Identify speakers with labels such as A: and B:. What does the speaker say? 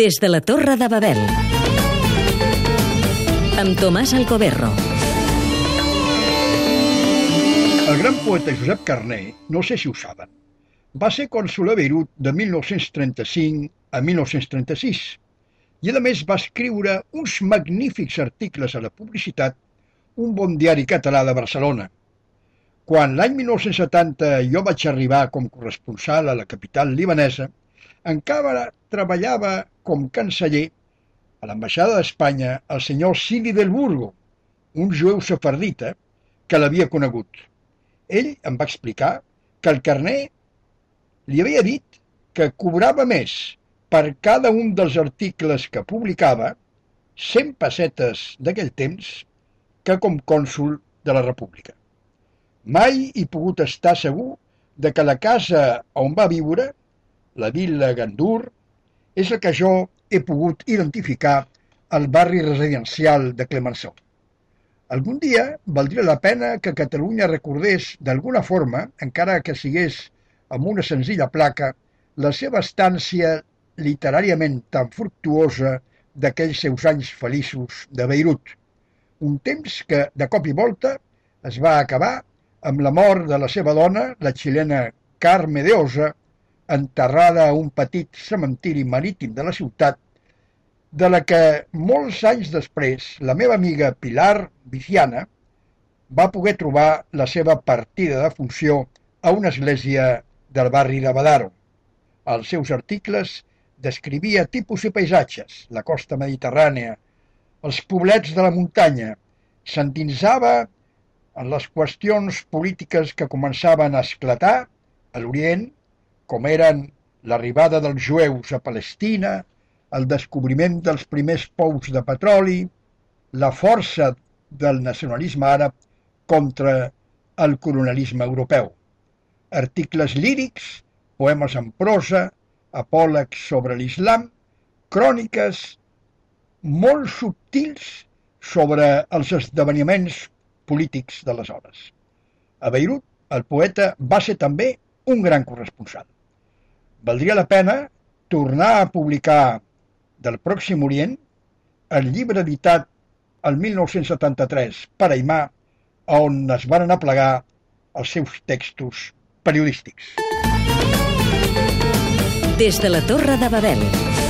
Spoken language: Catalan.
A: Des de la Torre de Babel. Amb Tomàs Alcoberro.
B: El gran poeta Josep Carné, no sé si ho saben, va ser cònsul a Beirut de 1935 a 1936 i a més va escriure uns magnífics articles a la publicitat un bon diari català de Barcelona. Quan l'any 1970 jo vaig arribar com corresponsal a la capital libanesa, encara treballava com canceller a l'ambaixada d'Espanya el senyor Sidi del Burgo, un jueu sefardita que l'havia conegut. Ell em va explicar que el carner li havia dit que cobrava més per cada un dels articles que publicava, 100 pessetes d'aquell temps, que com cònsul de la República. Mai he pogut estar segur de que la casa on va viure, la Villa Gandur, és el que jo he pogut identificar al barri residencial de Clemenceau. Algun dia valdria la pena que Catalunya recordés d'alguna forma, encara que sigués amb una senzilla placa, la seva estància literàriament tan fructuosa d'aquells seus anys feliços de Beirut. Un temps que, de cop i volta, es va acabar amb la mort de la seva dona, la xilena Carme de Osa, enterrada a un petit cementiri marítim de la ciutat, de la que molts anys després la meva amiga Pilar Viciana va poder trobar la seva partida de funció a una església del barri de Badaro. Els seus articles descrivia tipus i paisatges, la costa mediterrània, els poblets de la muntanya, s'endinsava en les qüestions polítiques que començaven a esclatar a l'Orient, com eren l'arribada dels jueus a Palestina, el descobriment dels primers pous de petroli, la força del nacionalisme àrab contra el colonialisme europeu. Articles lírics, poemes en prosa, apòlegs sobre l'islam, cròniques molt subtils sobre els esdeveniments polítics d'aleshores. A Beirut, el poeta va ser també un gran corresponsal. Valdria la pena tornar a publicar del Pròxim Orient el llibre editat el 1973 per Aimà, on es van aplegar els seus textos periodístics.
A: Des de la Torre de Babel.